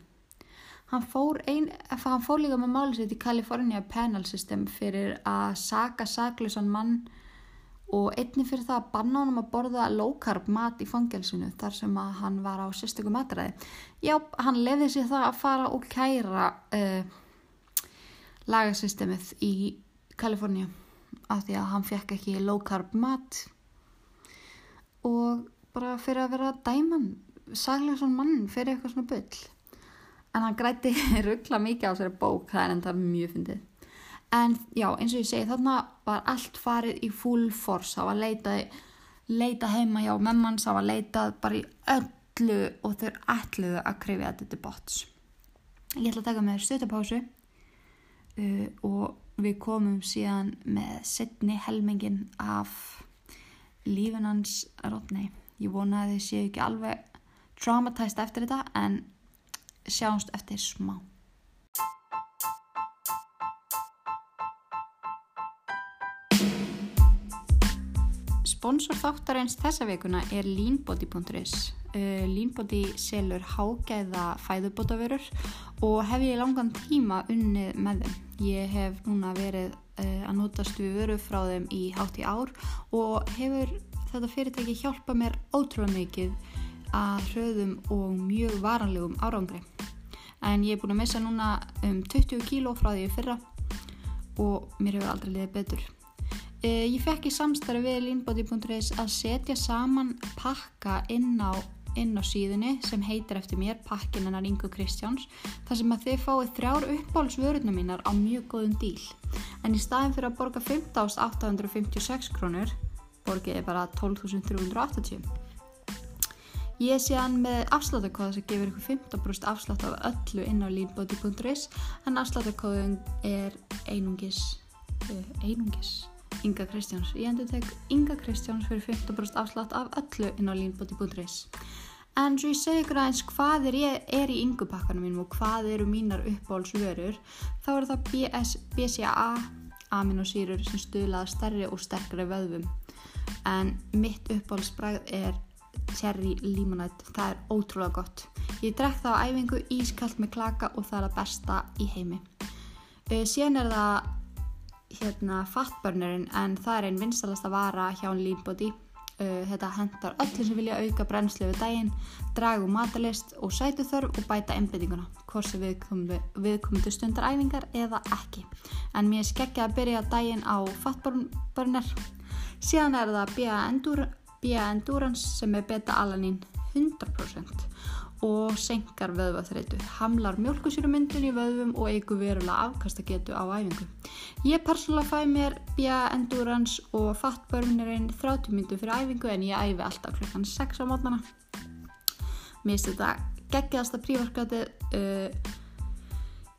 hann fór, ein, hann fór líka með máli sitt í California Penal System fyrir að saga sagleysan mann og einni fyrir það að banna honum að borða low carb mat í fangelsinu þar sem að hann var á sérstökum matræði. Já, hann lefði sér það að fara og kæra uh, lagasystemið í Kaliforníu af því að hann fekk ekki low carb mat og bara fyrir að vera dæman saglega svona mann fyrir eitthvað svona bull. En hann græti ruggla mikið á sér bók það er enda mjög fyndið. En já eins og ég segi þarna var allt farið í full force. Það var leitað leita heima hjá memmans það var leitað bara í öllu og þau ætluðu að krifja þetta bots. Ég ætla að taka með stötapásu uh, og við komum síðan með setni helmingin af lífinans rótni ég vona að þið séu ekki alveg traumatæst eftir þetta en sjáumst eftir smá. Sponsor þáttarins þessa vikuna er leanbody.is uh, Leanbody selur hágæða fæðubótavörur og hef ég langan tíma unnið með þeim. Ég hef núna verið uh, að notast við vöru frá þeim í hátt í ár og hefur þetta fyrirtæki hjálpa mér ótrúlega mikið að hröðum og mjög varanlegum árangri. En ég er búin að missa núna um 20 kíló frá því fyrra og mér hefur aldrei liðið betur. Uh, ég fekk í samstarfi við leanbody.is að setja saman pakka inn á, inn á síðunni sem heitir eftir mér pakkin hennar Ingo Kristjáns þar sem að þið fáið þrjár uppáhaldsvörðuna mínar á mjög góðum díl. En í staðin fyrir að borga 15.856 krónur borgið er bara 12.380 Ég sé hann með afsláttakóða sem gefur ykkur 15% afslátt af öllu inn á leanbody.is en afsláttakóðun er einungis, uh, einungis Inga Kristjáns. Ég endur tek Inga Kristjáns fyrir 15% afslátt af öllu inn á leanbody.is En svo ég segi ykkur aðeins hvað er, ég, er í yngupakkanum mínum og hvað eru mínar uppbólsvörur þá eru það BS, BCA aminosýrur sem stuðlaða stærri og sterkari vöðvum en mitt uppbólsbragð er cherry limonade, það er ótrúlega gott. Ég drekk það á æfingu ískallt með klaka og það er að besta í heimi. Uh, síðan er það hérna fatburnerinn en það er einn vinstalasta vara hjá Leanbody uh, þetta hendar öllum sem vilja auka brennslu við daginn, dragu matalist og sætu þörf og bæta einbindinguna hvort sem viðkomundu stundar æfingar eða ekki. En mér skeggja að byrja daginn á fatburner síðan er það BA Endur BA Endurance sem er beta-alanín 100% og senkar vöðvaþreitu, hamlar mjölkusýrumyndun í vöðvum og eigur verulega afkastagetu á æfingu. Ég persónulega fæ mér BA Endurance og fattbörnirinn 30 myndu fyrir æfingu en ég æfi alltaf klukkan 6 á mótnana. Mér finnst þetta geggjast að prívarkatið uh,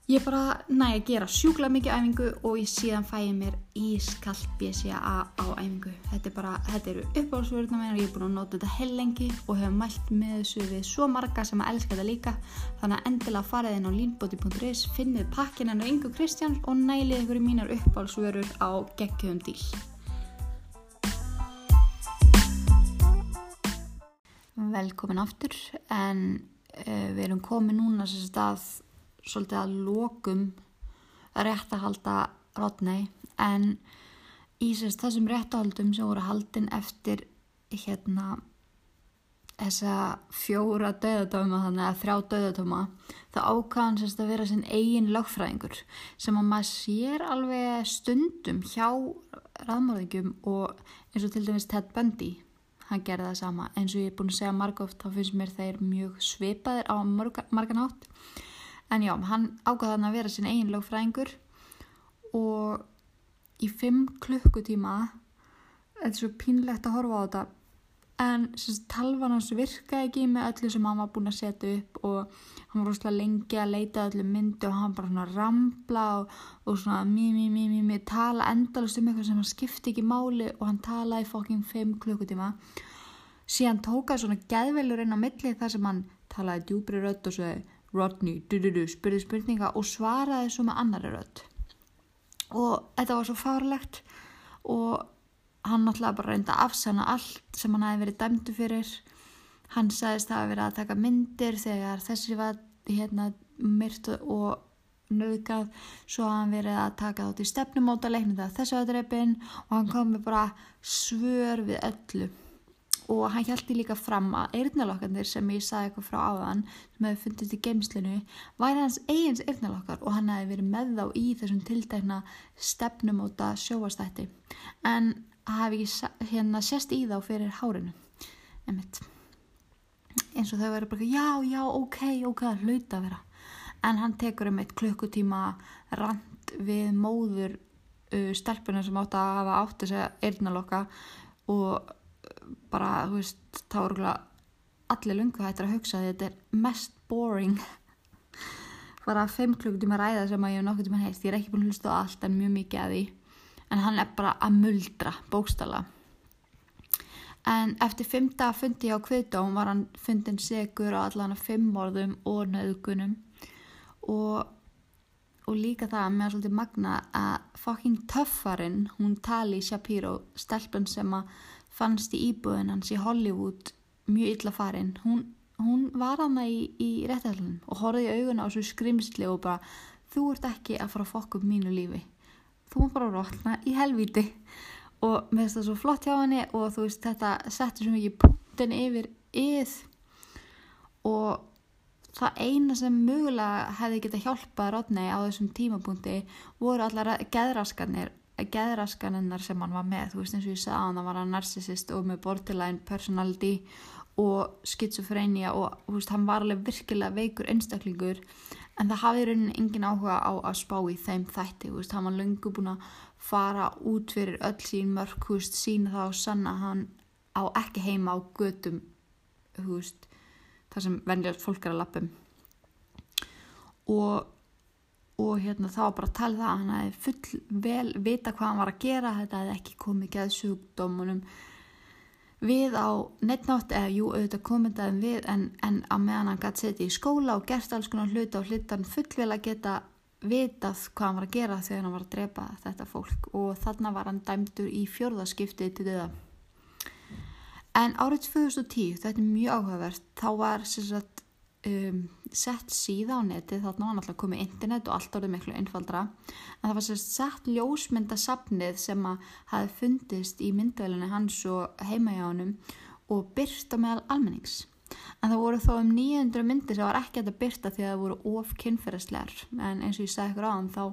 Ég bara næ að gera sjúkla mikið æfingu og ég síðan fæ ég mér ískallt BCA á æfingu. Þetta, er bara, þetta eru uppáhaldsvörðuna mér og ég er búin að nota þetta hell lengi og hef mælt með þessu við svo marga sem að elska þetta líka. Þannig að endilega farið inn á leanbody.is, finnið pakkin hennar Ingu Kristjáns og nælið ykkur í mínar uppáhaldsvörður á geggjum díl. Velkomin aftur en uh, við erum komið núna sem stað svolítið að lokum rétt að halda Rodney en í sérst þessum réttahaldum sem voru haldin eftir hérna þessa fjóra döðatóma þannig að þrjá döðatóma þá ákvæðan sérst að vera sinn eigin lögfræðingur sem að maður sér alveg stundum hjá raðmörðingum og eins og til dæmis Ted Bundy hann gerði það sama. Eins og ég er búin að segja margóft þá finnst mér þeir mjög svipaðir á margan átt En já, hann ákvaði hann að vera sin eigin lögfræðingur og í fimm klukkutíma, þetta er svo pínlegt að horfa á þetta, en talvan hans virkaði ekki með öllu sem hann var búinn að setja upp og hann var rosalega lengi að leita öllu myndu og hann bara svona rambla og, og svona mí, mí, mí, mí, mí, tala endalust um eitthvað sem hann skipti ekki máli og hann talaði fokking 5 klukkutíma. Síðan tókaði svona geðveilur inn á milli þar sem hann talaði djúbri rödd og sagði Rodney, du, du, du, spurði spurninga og svaraði svo með annari rödd. Og þetta var svo fárlegt og hann náttúrulega bara reyndi að afsana allt sem hann hefði verið dæmdu fyrir. Hann sagðist að hafa verið að taka myndir þegar þessi var hérna myrt og nöðgað svo hann verið að taka þátt í stefnumóta leiknum þegar þessi var dreipin og hann kom með bara svör við öllu og hann hjælti líka fram að eyrnalokkarnir sem ég sagði eitthvað frá áðan sem hefði fundist í geimslinu væri hans eigins eyrnalokkar og hann hefði verið með þá í þessum tildækna stefnumóta sjóastætti en hafi ekki hérna sérst í þá fyrir hárinu. Einmitt. Eins og þau verður bara já, já, ok, ok, það hlaut að vera. En hann tekur um eitt klukkutíma rand við móður uh, stelpuna sem átt að hafa átt þess að eyrnalokka og bara, þú veist, þá er örugglega allir lungu hættir að hugsa að þetta er mest boring. Bara fimm klukkutíma ræða sem að ég hef nokkuð tíma heilt ég er ekki búin að hlusta á allt en mjög mikið að því. En hann er bara að muldra bókstala en eftir fimmta fundi á kviðdóm var hann fundin segur á allan að fimm morðum og nöðgunum og, og líka það að svolítið magna að fucking töffarinn hún Tali Shapiro stelpun sem að fannst í íbúðin hans í Hollywood mjög illa farin. Hún, hún var hana í, í réttæðlunum og horfði í augun á þessu skrimsli og bara þú ert ekki að fara að fokka upp mínu lífi. Þú maður bara að rotna í helvíti. Og mér finnst það svo flott hjá henni og þú veist þetta settur svo mikið punktin yfir yð og það eina sem mögulega hefði getað hjálpað Rodney á þessum tímapunkti voru allar geðraskanir geðraskaninnar sem hann var með þú veist eins og ég sagði að hann var hann narcissist og með borderline personality og schizophrenia og þú veist hann var alveg virkilega veikur einstaklingur en það hafði í rauninni engin áhuga á að spá í þeim þætti, þú veist, hann var löngu búin að fara út fyrir öll sín mörg, þú veist, sína það og sanna að hann á ekki heima á götum, þú veist, það sem venjast fólk er að lappum og, og hérna þá var bara að tala það að hann hefði full vel vita hvað hann var að gera, þetta hefði ekki komið geðsjúkdómunum við á nettnátt eða jú auðvitað komendaðum við en, en á meðan hann gæti setið í skóla og gert alls konar hluta og hlutan fullvel að geta vitað hvað hann var að gera þegar hann var að drepa þetta fólk og þarna var hann dæmdur í fjörðaskiptið til döða. En árið 2010, þetta er mjög áhugavert, þá var sem sagt, um, sett síða á neti, þarna var náttúrulega komið internet og allt orðið miklu einfaldra, en það var sagt sett ljósmyndasafnið sem að hafi fundist í myndvælinu hans og heima hjá honum og byrta meðal almennings. En það voru þó um 900 myndir sem var ekki að byrta því að það voru of kynferðislegar, en eins og ég sagði ykkur áðan þá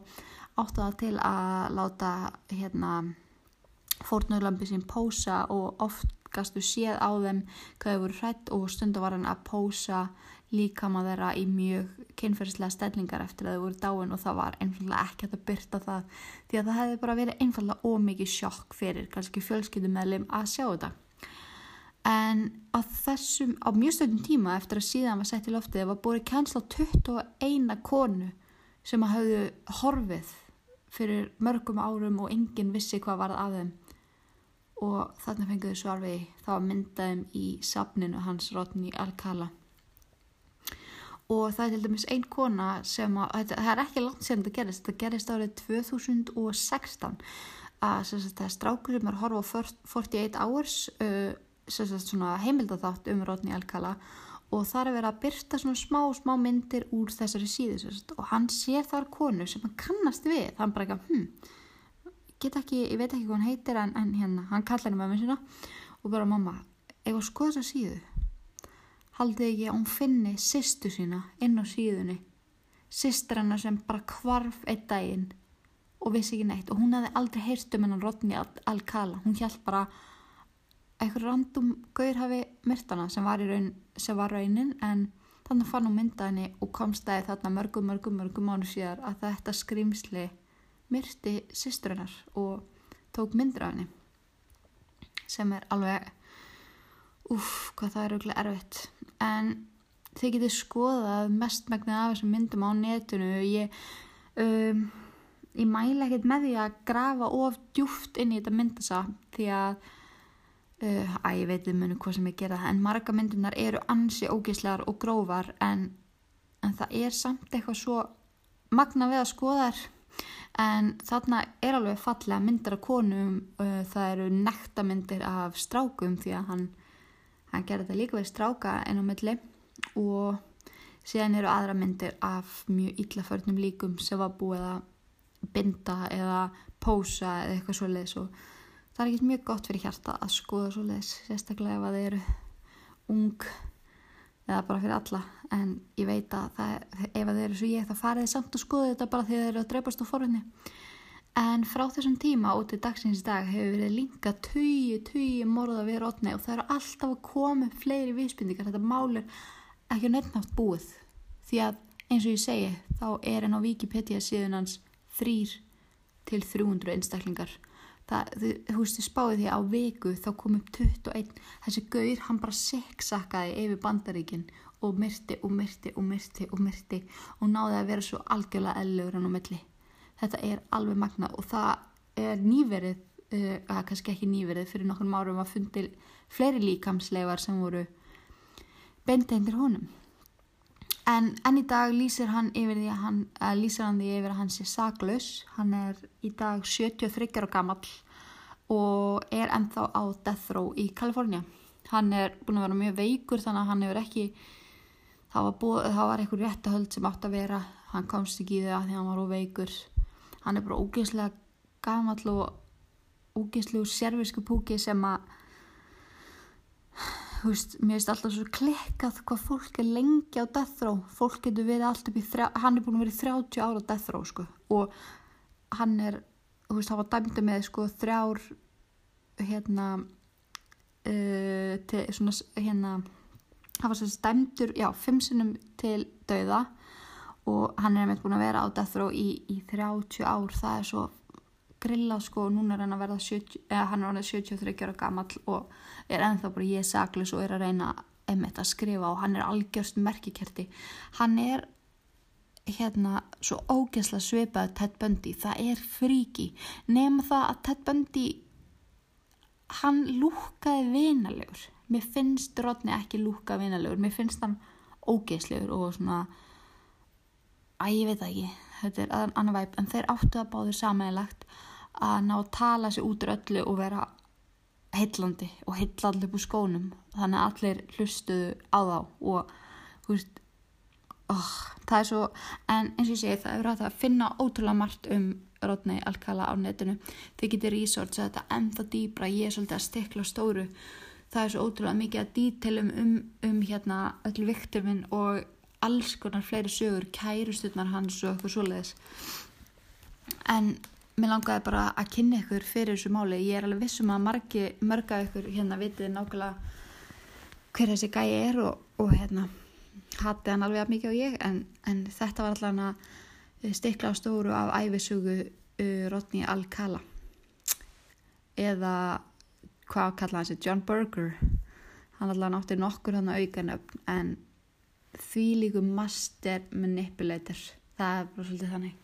áttu það til að láta hérna fórnurlambi sín pósa og oft gastu séð á þeim hvað þau voru hrætt og stundu var hann að pósa líkama þeirra í mjög kynferðislega stellingar eftir að þau voru dáin og það var einfallega ekki að byrta það því að það hefði bara verið einfallega ómikið sjokk fyrir kannski fjölskyldumæðlim að sjá þetta. En á þessum, á mjög stöndum tíma eftir að síðan var sett í loftið var búið kænsla 21 konu sem að hafðu horfið fyrir mörgum árum og enginn vissi hvað varð af þeim og þarna fenguðu svar við því. það var myndaðum í safninu hans Rodney Alcala og það er til dæmis ein kona sem að, þetta, það er ekki langt sem þetta gerist þetta gerist árið 2016 að sagt, það er strákur sem er að horfa á 48 hours uh, heimildaþátt um Rodney Alcala. Og það er verið að byrta svona smá, smá myndir úr þessari síðu sagt, og hann sér þar konu sem hann kannast við. Hann bara ekki, hm, get ekki ég veit ekki hvað hann heitir en, en hérna hann kallar henni með mér sína. Og bara mamma, ef að skoða þessa síðu haldið ekki að hún finni sýstu sína inn á síðunni. Sýstur hennar sem bara kvarf einn daginn og vissi ekki neitt. Og hún hefði aldrei heyrt um hennan Rodney Alcala. Hún hjælt bara eitthvað random gaur hafi myrtana sem var raun sem var raunin. En þannig fann hún mynda henni og komstæði þarna mörgum, mörgum, mörgum mánu síðar að þetta skrimsli myrti sýstur hennar og tók myndir af henni. Sem er alveg Úf, hvað það er auðvitað erfitt. En þið getið skoðað mestmegnið af þessum myndum á netinu. Ég, um, ég mæla ekkert með því að grafa of djúft inn í þetta myndasa því að uh, að ég veit þið munu hvað sem ég gera en marga myndunar eru ansi ógislegar og grófar en, en það er samt eitthvað svo magna við að skoða þær en þarna er alveg fallega myndir af konum uh, það eru nektamyndir af strákum því að hann, hann gerði þetta líka við stráka en á milli og síðan eru aðra myndir af mjög illaförnum líkum sem var búið að binda eða pósa eða eitthvað svoleiðis og það er ekki mjög gott fyrir hjarta að skoða svoleiðis sérstaklega ef að þeir eru ung eða bara fyrir alla. En ég veit að það, ef að þeir eru svo ég þá farið samt að skoða þetta bara því þeir eru að dreipast á forvinni en frá þessum tíma út í dagsins dag hefur verið linka tugi, tugi morða við rótni og það eru alltaf að koma fleiri vísbindingar, þetta mál er ekki nefnátt búið. Því að eins og ég segi þá er enn á Wikipedia síðan hans þrýr til 300 einstaklingar. Það, þú veist, þið spáði því að á viku þá kom upp 21 þessi gaur, hann bara seksakkaði yfir bandaríkin og myrti og myrti og myrti og myrti og náði að vera svo algjörlega ellugur hann á milli þetta er alveg magna og það er nýverið uh, að kannski ekki nýverið fyrir nokkur árum að fundi fleiri líkamsleifar sem voru beinteindir honum En enn í dag lýsir hann yfir því að hann, að lýsir hann því yfir að hann sé saklaus. Hann er í dag 73 ára gamall og er ennþá á death row í Kalifornia. Hann er búin að vera mjög veikur þannig að hann hefur ekki, það var, búið, það var eitthvað réttahöld sem átt að vera. Hann komst ekki í það því að hann var óveikur. Hann er bara ógeðslega gamall og ógeðslega sérfisku púki sem að þú veist, mér finnst alltaf svo klikkað hvað fólk er lengi á death row. Fólk getur verið allt upp í þrjá, hann er búin að vera í 30 ára á death row sko. Og hann er, þú veist, hann var dæmdu með sko þrjár hérna uh, til svona hérna hann var svona dæmdur, já, fimm sinnum til dauða og hann er með búin að vera á death row í, í 30 ár, það er svo grillað sko og núna er hann að verða 70, eða hann er orðið 73 ára gamall og er ennþá bara ég saklis og er að reyna einmitt að skrifa og hann er algjörst merkikerti. Hann er hérna svo ógeðslega svipað Ted Bundy, það er fríki nema það að Ted Bundy hann lúkaði vinalegur. Mér finnst Rodney ekki lúka vinalegur. Mér finnst hann ógeðslegur og svona að ég veit það ekki, þetta er annar væp en þeir áttu að báður samæðilegt að ná að tala sig út úr öllu og vera heillandi og heillandi upp úr skónum. Þannig að allir hlustuðu á þá og þú veist oh, það er svo, en eins og ég segi það er rætt að finna ótrúlega margt um Rodney Alcala á netinu. Þið getur research að þetta ennþá dýbra ég er svolítið að stekla stóru. Það er svo ótrúlega mikið að dítelum um, um hérna öll vikturminn og alls konar fleiri sögur kærustutnar hans og eitthvað svoleiðis. En mér langaði bara að kynna ykkur fyrir þessu máli. Ég er alveg vissum að margi, mörga ykkur hérna vitið nákvæmlega hver þessi gæi er og, og hérna hati hann alveg að mikið á ég en, en þetta var allavega stikla á stóru af æfisugu uh, Rodney Alcala. Eða hvað kalla hann sér, John Berger. Hann allavega nátti nokkur hann að auka en því líku master manipulator. Það er bara svolítið þannig.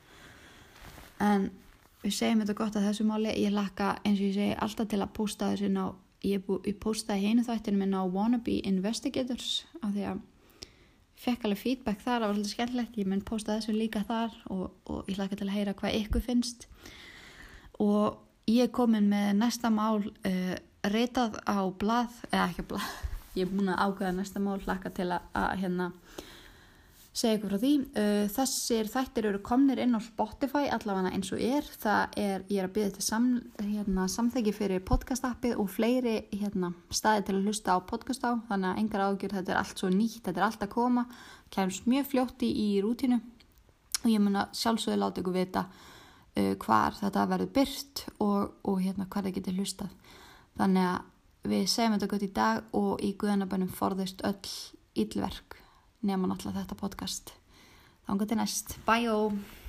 En við segjum þetta gott að þessu máli. Ég lakka eins og ég segi alltaf til að posta þessu ná, ég, bú, ég postaði heinu þættinu minn á Wannabe Investigators af því að fekk alveg feedback þar, það var svolítið skemmtilegt. Ég mun posta þessu líka þar og, og ég lakka til að heyra hvað ykkur finnst. Og ég er komin með næsta mál uh, reytað á blað, eða ekki á blað ég er búin að ákveða næsta mál lakka til að, að hérna segja ykkur frá því. Þessir þættir eru komnir inn á Spotify allavega eins og er. Það er, ég er að byrja til sam, hérna, samþeggi fyrir podcastappið og fleiri hérna, staði til að hlusta á podcast á. Þannig að engar ágjur, þetta er allt svo nýtt, þetta er allt að koma. Kæmst mjög fljótti í rútinu og ég mun að sjálfsögðu láta ykkur vita uh, hvar þetta verður byrt og, og hérna hvað það getur hlustað. Þannig að við segjum þetta gott í dag og í guðanabænum forðust öll ílverk nema náttúrulega þetta podcast. Þá enga til næst. Bye!